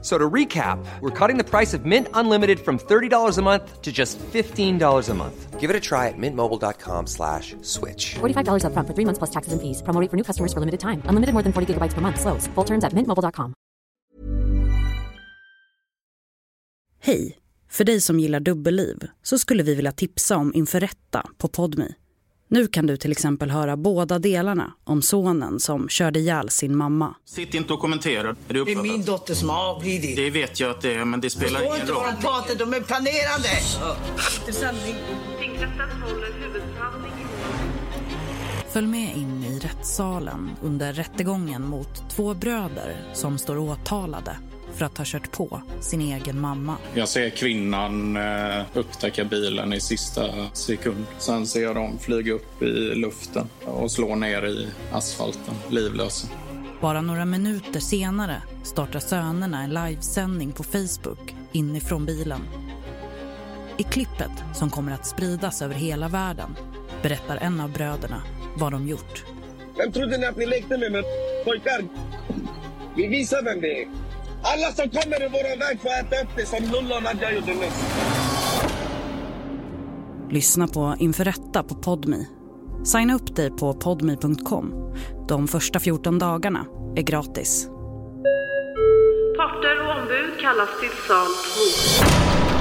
So to recap, we're cutting the price of Mint Unlimited from $30 a month to just $15 a month. Give it a try at mintmobile.com slash switch. $45 upfront for three months plus taxes and fees. Promo rate for new customers for limited time. Unlimited more than 40 gigabytes per month. Slows. Full terms at mintmobile.com. Hej! För dig som gillar dubbelliv så skulle vi vilja tipsa om Inför rätta på Podmi. Nu kan du till exempel höra båda delarna om sonen som körde ihjäl sin mamma. Sitt inte och kommentera. Är Det är min dotter som har avlidit. Det vet jag att det är, men det spelar Förstår ingen inte roll. vad de pratar, de är planerade. Tingsrätten håller huvudförhandling Följ med in i rättssalen under rättegången mot två bröder som står åtalade för att ha kört på sin egen mamma. Jag ser kvinnan eh, upptäcka bilen i sista sekund. Sen ser jag dem flyga upp i luften och slå ner i asfalten, livlösa. Bara några minuter senare startar sönerna en livesändning på Facebook inifrån bilen. I klippet, som kommer att spridas över hela världen, berättar en av bröderna vad de gjort. Vem trodde ni att ni lekte med, med pojkar? Vi visar vem det är. Alla som kommer i vår väg får äta upp det som Lollo och Nadja gjorde nyss. Lyssna på Inför rätta på Podmi. Signa upp dig på podmi.com. De första 14 dagarna är gratis. Parter och ombud kallas till sal 2.